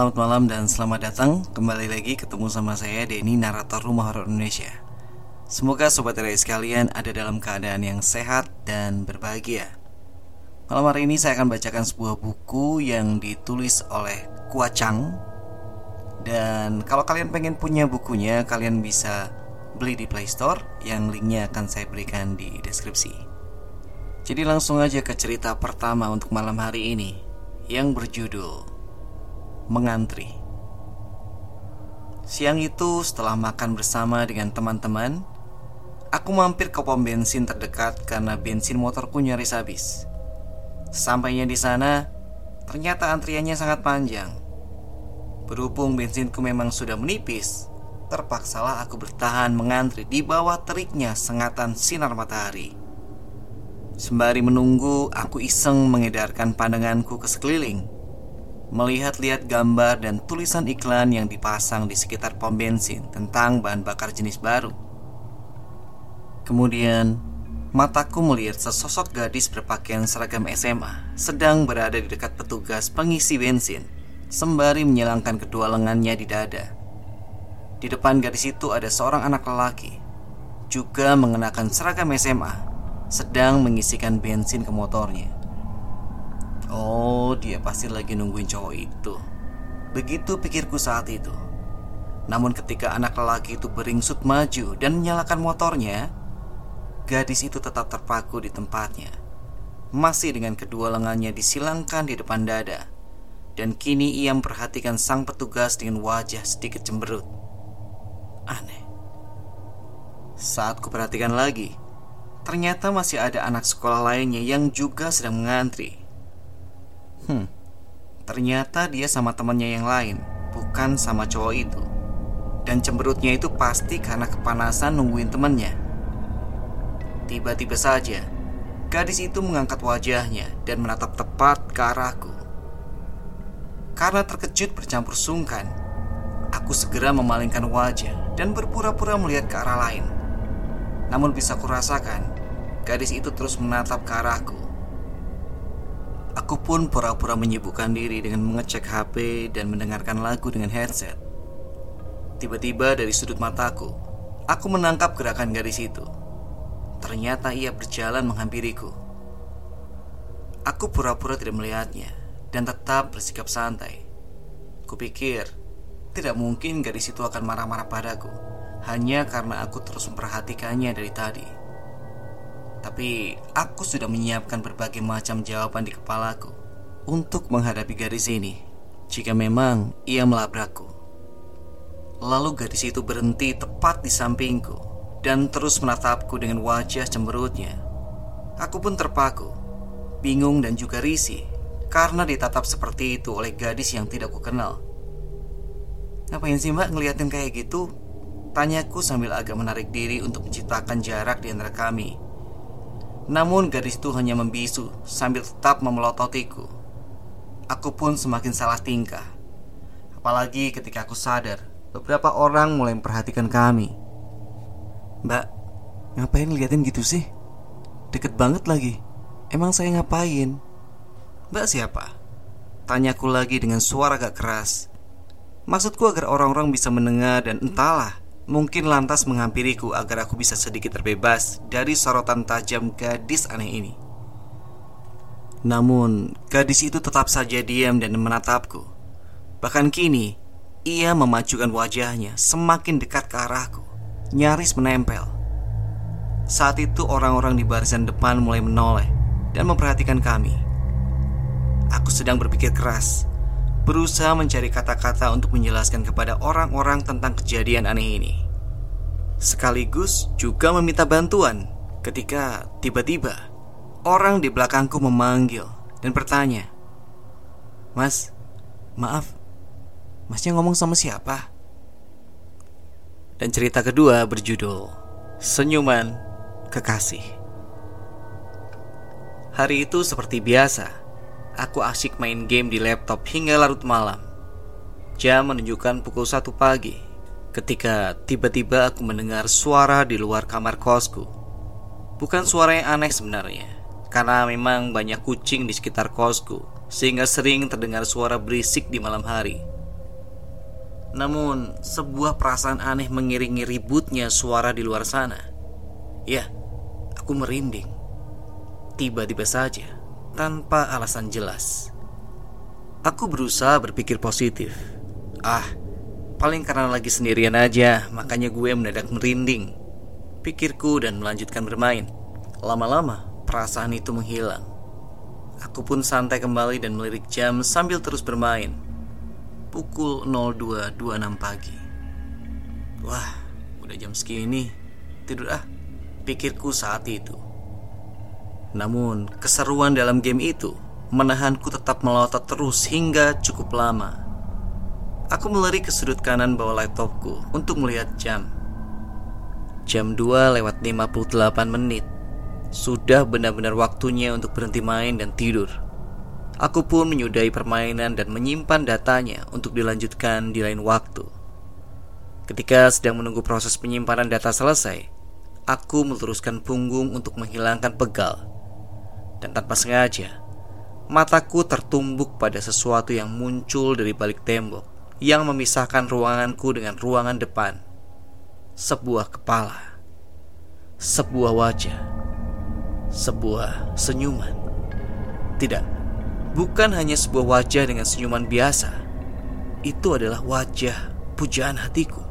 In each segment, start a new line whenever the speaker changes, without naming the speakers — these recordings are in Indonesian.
Selamat malam dan selamat datang. Kembali lagi ketemu sama saya Denny Narator Rumah Horor Indonesia. Semoga Sobat Rai sekalian ada dalam keadaan yang sehat dan berbahagia. Malam hari ini saya akan bacakan sebuah buku yang ditulis oleh Kuacang Dan kalau kalian pengen punya bukunya Kalian bisa beli di Play Store. Yang linknya akan saya berikan di deskripsi. Jadi langsung aja ke cerita pertama untuk malam hari ini Yang berjudul mengantri. Siang itu setelah makan bersama dengan teman-teman, aku mampir ke pom bensin terdekat karena bensin motorku nyaris habis. Sampainya di sana, ternyata antriannya sangat panjang. Berhubung bensinku memang sudah menipis, terpaksalah aku bertahan mengantri di bawah teriknya sengatan sinar matahari. Sembari menunggu, aku iseng mengedarkan pandanganku ke sekeliling melihat-lihat gambar dan tulisan iklan yang dipasang di sekitar pom bensin tentang bahan bakar jenis baru. Kemudian, mataku melihat sesosok gadis berpakaian seragam SMA sedang berada di dekat petugas pengisi bensin, sembari menyilangkan kedua lengannya di dada. Di depan gadis itu ada seorang anak lelaki, juga mengenakan seragam SMA, sedang mengisikan bensin ke motornya. Oh, dia pasti lagi nungguin cowok itu. Begitu pikirku saat itu. Namun ketika anak lelaki itu beringsut maju dan menyalakan motornya, gadis itu tetap terpaku di tempatnya. Masih dengan kedua lengannya disilangkan di depan dada. Dan kini ia memperhatikan sang petugas dengan wajah sedikit cemberut. Aneh. Saat kuperhatikan lagi, ternyata masih ada anak sekolah lainnya yang juga sedang mengantri. Hmm, ternyata dia sama temannya yang lain, bukan sama cowok itu. Dan cemberutnya itu pasti karena kepanasan nungguin temannya. Tiba-tiba saja, gadis itu mengangkat wajahnya dan menatap tepat ke arahku. Karena terkejut bercampur sungkan, aku segera memalingkan wajah dan berpura-pura melihat ke arah lain. Namun bisa kurasakan, gadis itu terus menatap ke arahku Aku pun pura-pura menyibukkan diri dengan mengecek HP dan mendengarkan lagu dengan headset. Tiba-tiba dari sudut mataku, aku menangkap gerakan gadis itu. Ternyata ia berjalan menghampiriku. Aku pura-pura tidak melihatnya dan tetap bersikap santai. Kupikir, tidak mungkin gadis itu akan marah-marah padaku hanya karena aku terus memperhatikannya dari tadi. Tapi aku sudah menyiapkan berbagai macam jawaban di kepalaku untuk menghadapi gadis ini jika memang ia melabrakku. Lalu gadis itu berhenti tepat di sampingku dan terus menatapku dengan wajah cemberutnya. Aku pun terpaku, bingung dan juga risih karena ditatap seperti itu oleh gadis yang tidak kukenal. Ngapain sih mbak ngeliatin kayak gitu? Tanyaku sambil agak menarik diri untuk menciptakan jarak di antara kami namun gadis itu hanya membisu sambil tetap memelototiku. Aku pun semakin salah tingkah. Apalagi ketika aku sadar beberapa orang mulai memperhatikan kami. Mbak, ngapain liatin gitu sih? Deket banget lagi. Emang saya ngapain? Mbak siapa? Tanyaku lagi dengan suara agak keras. Maksudku agar orang-orang bisa mendengar dan entahlah mungkin lantas menghampiriku agar aku bisa sedikit terbebas dari sorotan tajam gadis aneh ini. Namun, gadis itu tetap saja diam dan menatapku. Bahkan kini, ia memajukan wajahnya semakin dekat ke arahku, nyaris menempel. Saat itu orang-orang di barisan depan mulai menoleh dan memperhatikan kami. Aku sedang berpikir keras berusaha mencari kata-kata untuk menjelaskan kepada orang-orang tentang kejadian aneh ini. Sekaligus juga meminta bantuan ketika tiba-tiba orang di belakangku memanggil dan bertanya, "Mas, maaf, masnya ngomong sama siapa?" Dan cerita kedua berjudul Senyuman Kekasih. Hari itu seperti biasa, aku asyik main game di laptop hingga larut malam. Jam menunjukkan pukul 1 pagi ketika tiba-tiba aku mendengar suara di luar kamar kosku. Bukan suara yang aneh sebenarnya, karena memang banyak kucing di sekitar kosku, sehingga sering terdengar suara berisik di malam hari. Namun, sebuah perasaan aneh mengiringi ributnya suara di luar sana. Ya, aku merinding. Tiba-tiba saja, tanpa alasan jelas. Aku berusaha berpikir positif. Ah, paling karena lagi sendirian aja, makanya gue mendadak merinding pikirku dan melanjutkan bermain. Lama-lama, perasaan itu menghilang. Aku pun santai kembali dan melirik jam sambil terus bermain. Pukul 02.26 pagi. Wah, udah jam segini. Tidur ah, pikirku saat itu. Namun, keseruan dalam game itu menahanku tetap melotot terus hingga cukup lama. Aku melirik ke sudut kanan bawah laptopku untuk melihat jam. Jam 2 lewat 58 menit. Sudah benar-benar waktunya untuk berhenti main dan tidur. Aku pun menyudahi permainan dan menyimpan datanya untuk dilanjutkan di lain waktu. Ketika sedang menunggu proses penyimpanan data selesai Aku meluruskan punggung untuk menghilangkan pegal. Dan tanpa sengaja Mataku tertumbuk pada sesuatu yang muncul dari balik tembok Yang memisahkan ruanganku dengan ruangan depan sebuah kepala, sebuah wajah, sebuah senyuman. Tidak, bukan hanya sebuah wajah dengan senyuman biasa. Itu adalah wajah pujaan hatiku.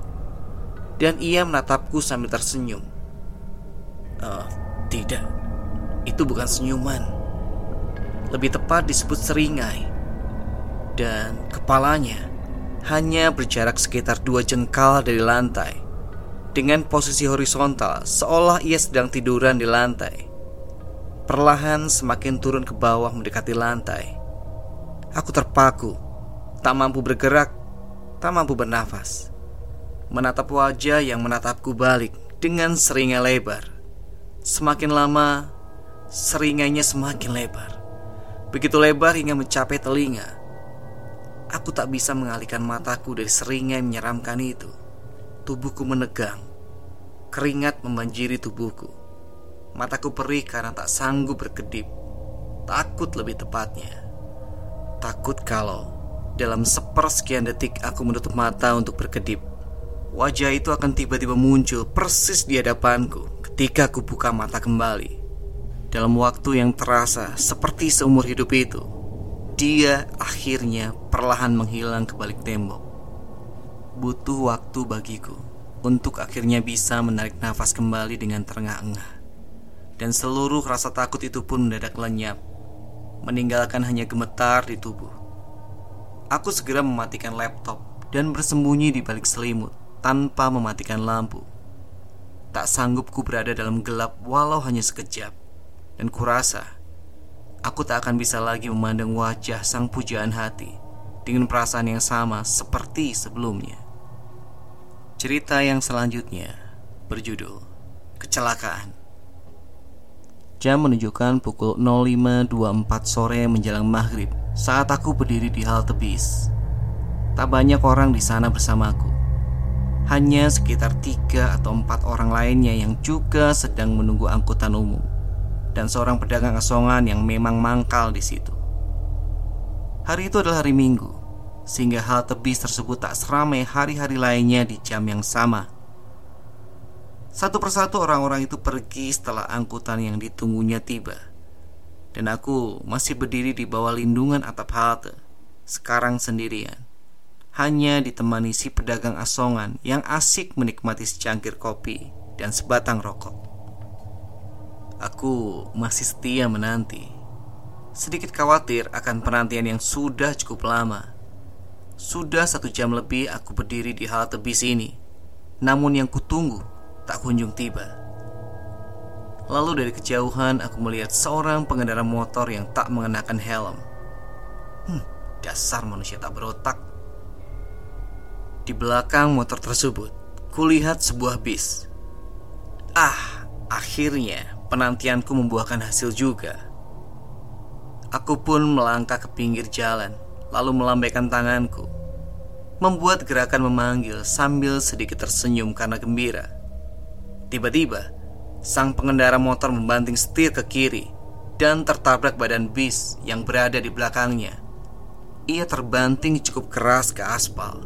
Dan ia menatapku sambil tersenyum. Oh, tidak. Itu bukan senyuman. Lebih tepat disebut seringai. Dan kepalanya hanya berjarak sekitar dua jengkal dari lantai dengan posisi horizontal seolah ia sedang tiduran di lantai. Perlahan semakin turun ke bawah mendekati lantai. Aku terpaku, tak mampu bergerak, tak mampu bernafas. Menatap wajah yang menatapku balik dengan seringai lebar. Semakin lama, seringainya semakin lebar. Begitu lebar hingga mencapai telinga. Aku tak bisa mengalihkan mataku dari seringai menyeramkan itu. Tubuhku menegang. Keringat membanjiri tubuhku. Mataku perih karena tak sanggup berkedip. Takut lebih tepatnya. Takut kalau dalam sepersekian detik aku menutup mata untuk berkedip. Wajah itu akan tiba-tiba muncul persis di hadapanku ketika aku buka mata kembali. Dalam waktu yang terasa seperti seumur hidup itu, dia akhirnya perlahan menghilang ke balik tembok butuh waktu bagiku untuk akhirnya bisa menarik nafas kembali dengan terengah-engah. Dan seluruh rasa takut itu pun mendadak lenyap, meninggalkan hanya gemetar di tubuh. Aku segera mematikan laptop dan bersembunyi di balik selimut tanpa mematikan lampu. Tak sanggup ku berada dalam gelap walau hanya sekejap. Dan kurasa aku tak akan bisa lagi memandang wajah sang pujaan hati dengan perasaan yang sama seperti sebelumnya. Cerita yang selanjutnya berjudul Kecelakaan. Jam menunjukkan pukul 05.24 sore menjelang maghrib saat aku berdiri di halte bis. Tak banyak orang di sana bersamaku. Hanya sekitar tiga atau empat orang lainnya yang juga sedang menunggu angkutan umum dan seorang pedagang asongan yang memang mangkal di situ. Hari itu adalah hari Minggu sehingga halte bis tersebut tak seramai hari-hari lainnya di jam yang sama. Satu persatu orang-orang itu pergi setelah angkutan yang ditunggunya tiba. Dan aku masih berdiri di bawah lindungan atap halte, sekarang sendirian. Hanya ditemani si pedagang asongan yang asik menikmati secangkir kopi dan sebatang rokok. Aku masih setia menanti. Sedikit khawatir akan penantian yang sudah cukup lama. Sudah satu jam lebih aku berdiri di halte bis ini. Namun yang kutunggu tak kunjung tiba. Lalu dari kejauhan aku melihat seorang pengendara motor yang tak mengenakan helm. Hmm, Dasar manusia tak berotak. Di belakang motor tersebut Kulihat sebuah bis. Ah, akhirnya penantianku membuahkan hasil juga Aku pun melangkah ke pinggir jalan lalu melambaikan tanganku, membuat gerakan memanggil sambil sedikit tersenyum karena gembira. Tiba-tiba, sang pengendara motor membanting setir ke kiri dan tertabrak badan bis yang berada di belakangnya. Ia terbanting cukup keras ke aspal,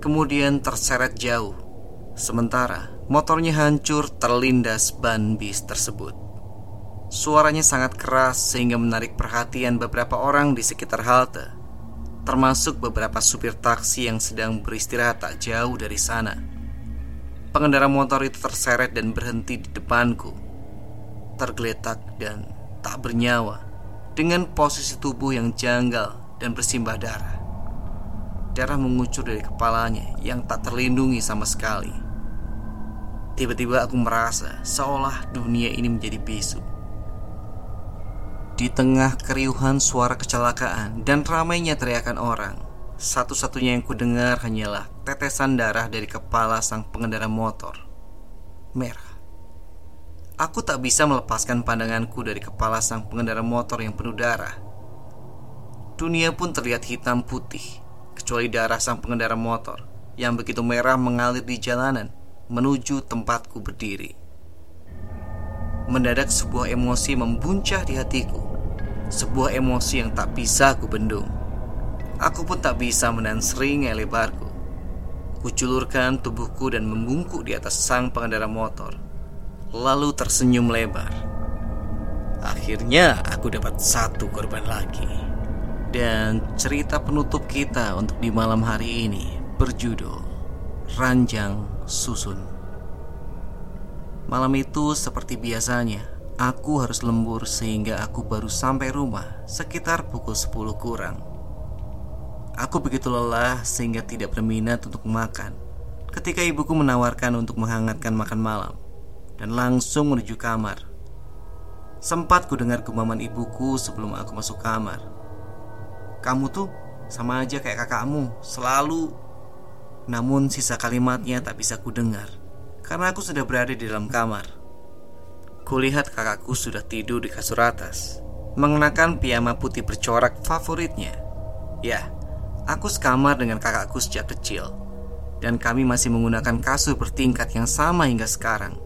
kemudian terseret jauh. Sementara motornya hancur terlindas ban bis tersebut. Suaranya sangat keras sehingga menarik perhatian beberapa orang di sekitar halte, termasuk beberapa supir taksi yang sedang beristirahat tak jauh dari sana. Pengendara motor itu terseret dan berhenti di depanku, tergeletak dan tak bernyawa dengan posisi tubuh yang janggal dan bersimbah darah. Darah mengucur dari kepalanya yang tak terlindungi sama sekali. Tiba-tiba aku merasa seolah dunia ini menjadi bisu. Di tengah keriuhan suara kecelakaan dan ramainya teriakan orang, satu-satunya yang kudengar hanyalah tetesan darah dari kepala sang pengendara motor. Merah. Aku tak bisa melepaskan pandanganku dari kepala sang pengendara motor yang penuh darah. Dunia pun terlihat hitam putih, kecuali darah sang pengendara motor yang begitu merah mengalir di jalanan menuju tempatku berdiri. Mendadak sebuah emosi membuncah di hatiku, sebuah emosi yang tak bisa aku bendung. Aku pun tak bisa menahan seringai lebarku. Kuculurkan tubuhku dan membungkuk di atas sang pengendara motor lalu tersenyum lebar. Akhirnya aku dapat satu korban lagi. Dan cerita penutup kita untuk di malam hari ini berjudul Ranjang Susun. Malam itu seperti biasanya, aku harus lembur sehingga aku baru sampai rumah sekitar pukul 10 kurang. Aku begitu lelah sehingga tidak berminat untuk makan. Ketika ibuku menawarkan untuk menghangatkan makan malam, dan langsung menuju kamar. Sempat ku dengar gumaman ibuku sebelum aku masuk kamar. Kamu tuh sama aja kayak kakakmu, selalu. Namun sisa kalimatnya tak bisa ku dengar karena aku sudah berada di dalam kamar. Kulihat kakakku sudah tidur di kasur atas, mengenakan piyama putih bercorak favoritnya. Ya, aku sekamar dengan kakakku sejak kecil, dan kami masih menggunakan kasur bertingkat yang sama hingga sekarang.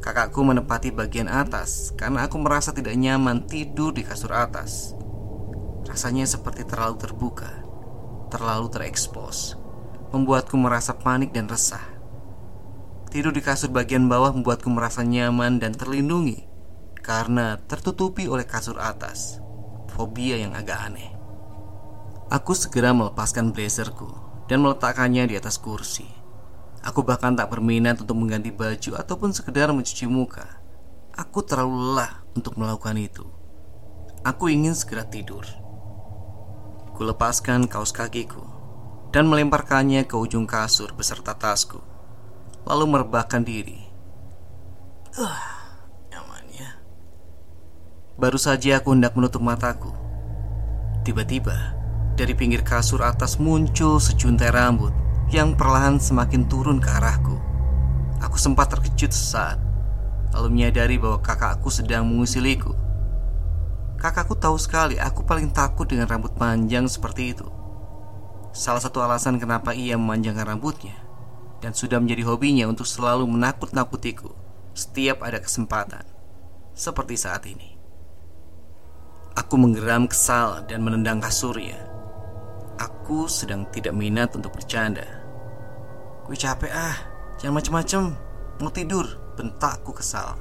Kakakku menepati bagian atas karena aku merasa tidak nyaman tidur di kasur atas. Rasanya seperti terlalu terbuka, terlalu terekspos, membuatku merasa panik dan resah. Tidur di kasur bagian bawah membuatku merasa nyaman dan terlindungi karena tertutupi oleh kasur atas. Fobia yang agak aneh. Aku segera melepaskan blazerku dan meletakkannya di atas kursi. Aku bahkan tak berminat untuk mengganti baju ataupun sekedar mencuci muka. Aku terlalu lelah untuk melakukan itu. Aku ingin segera tidur. Kulepaskan kaos kakiku dan melemparkannya ke ujung kasur beserta tasku. Lalu merebahkan diri. Uh, nyaman ya. Baru saja aku hendak menutup mataku. Tiba-tiba, dari pinggir kasur atas muncul sejuntai rambut yang perlahan semakin turun ke arahku. Aku sempat terkejut sesaat, lalu menyadari bahwa kakakku sedang mengusiliku. Kakakku tahu sekali aku paling takut dengan rambut panjang seperti itu. Salah satu alasan kenapa ia memanjangkan rambutnya dan sudah menjadi hobinya untuk selalu menakut-nakutiku setiap ada kesempatan, seperti saat ini. Aku menggeram kesal dan menendang kasurnya Aku sedang tidak minat untuk bercanda. Gue capek ah, jangan macem-macem. Mau tidur, bentakku kesal.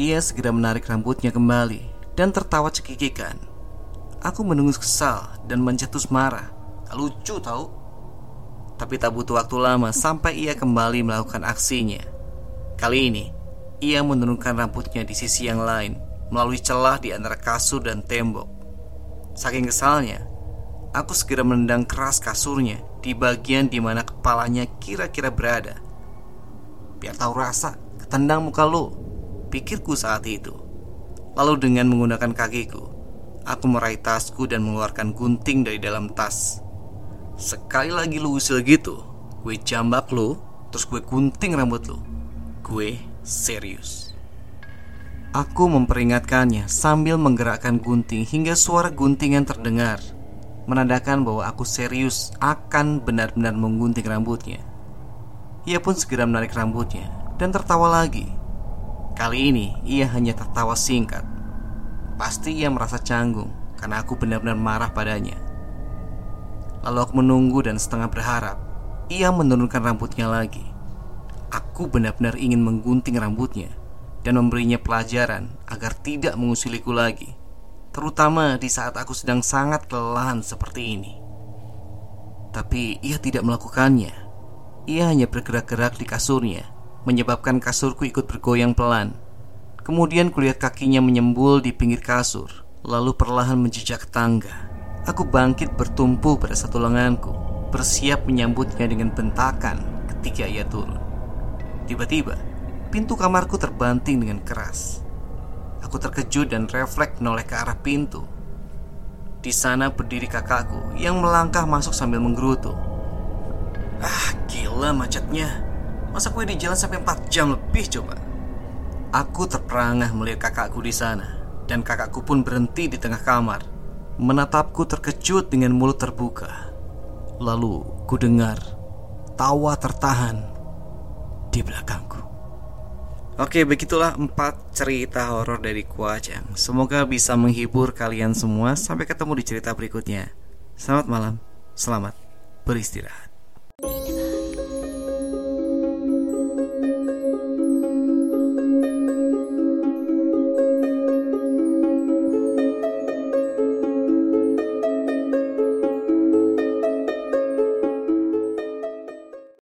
Ia segera menarik rambutnya kembali dan tertawa cekikikan. Aku menunggu kesal dan mencetus marah. Lucu tau? Tapi tak butuh waktu lama sampai ia kembali melakukan aksinya. Kali ini, ia menurunkan rambutnya di sisi yang lain melalui celah di antara kasur dan tembok. Saking kesalnya, Aku segera menendang keras kasurnya di bagian di mana kepalanya kira-kira berada. Biar tahu rasa, ketendang muka lo, pikirku saat itu. Lalu dengan menggunakan kakiku, aku meraih tasku dan mengeluarkan gunting dari dalam tas. Sekali lagi lu usil gitu, gue jambak lo, terus gue gunting rambut lo. Gue serius. Aku memperingatkannya sambil menggerakkan gunting hingga suara guntingan terdengar menandakan bahwa aku serius akan benar-benar menggunting rambutnya. Ia pun segera menarik rambutnya dan tertawa lagi. Kali ini ia hanya tertawa singkat Pasti ia merasa canggung karena aku benar-benar marah padanya. Lalu aku menunggu dan setengah berharap ia menurunkan rambutnya lagi. Aku benar-benar ingin menggunting rambutnya dan memberinya pelajaran agar tidak mengusuliku lagi, terutama di saat aku sedang sangat kelelahan seperti ini. Tapi ia tidak melakukannya. Ia hanya bergerak-gerak di kasurnya, menyebabkan kasurku ikut bergoyang pelan. Kemudian kulihat kakinya menyembul di pinggir kasur, lalu perlahan menjejak tangga. Aku bangkit bertumpu pada satu lenganku, bersiap menyambutnya dengan bentakan ketika ia turun. Tiba-tiba, pintu kamarku terbanting dengan keras. Aku terkejut dan refleks menoleh ke arah pintu. Di sana berdiri kakakku yang melangkah masuk sambil menggerutu. Ah, gila macetnya. Masa gue di jalan sampai 4 jam lebih coba? Aku terperangah melihat kakakku di sana dan kakakku pun berhenti di tengah kamar, menatapku terkejut dengan mulut terbuka. Lalu ku dengar tawa tertahan di belakangku. Oke, begitulah empat cerita horor dari Kuajang. Semoga bisa menghibur kalian semua. Sampai ketemu di cerita berikutnya. Selamat malam, selamat beristirahat.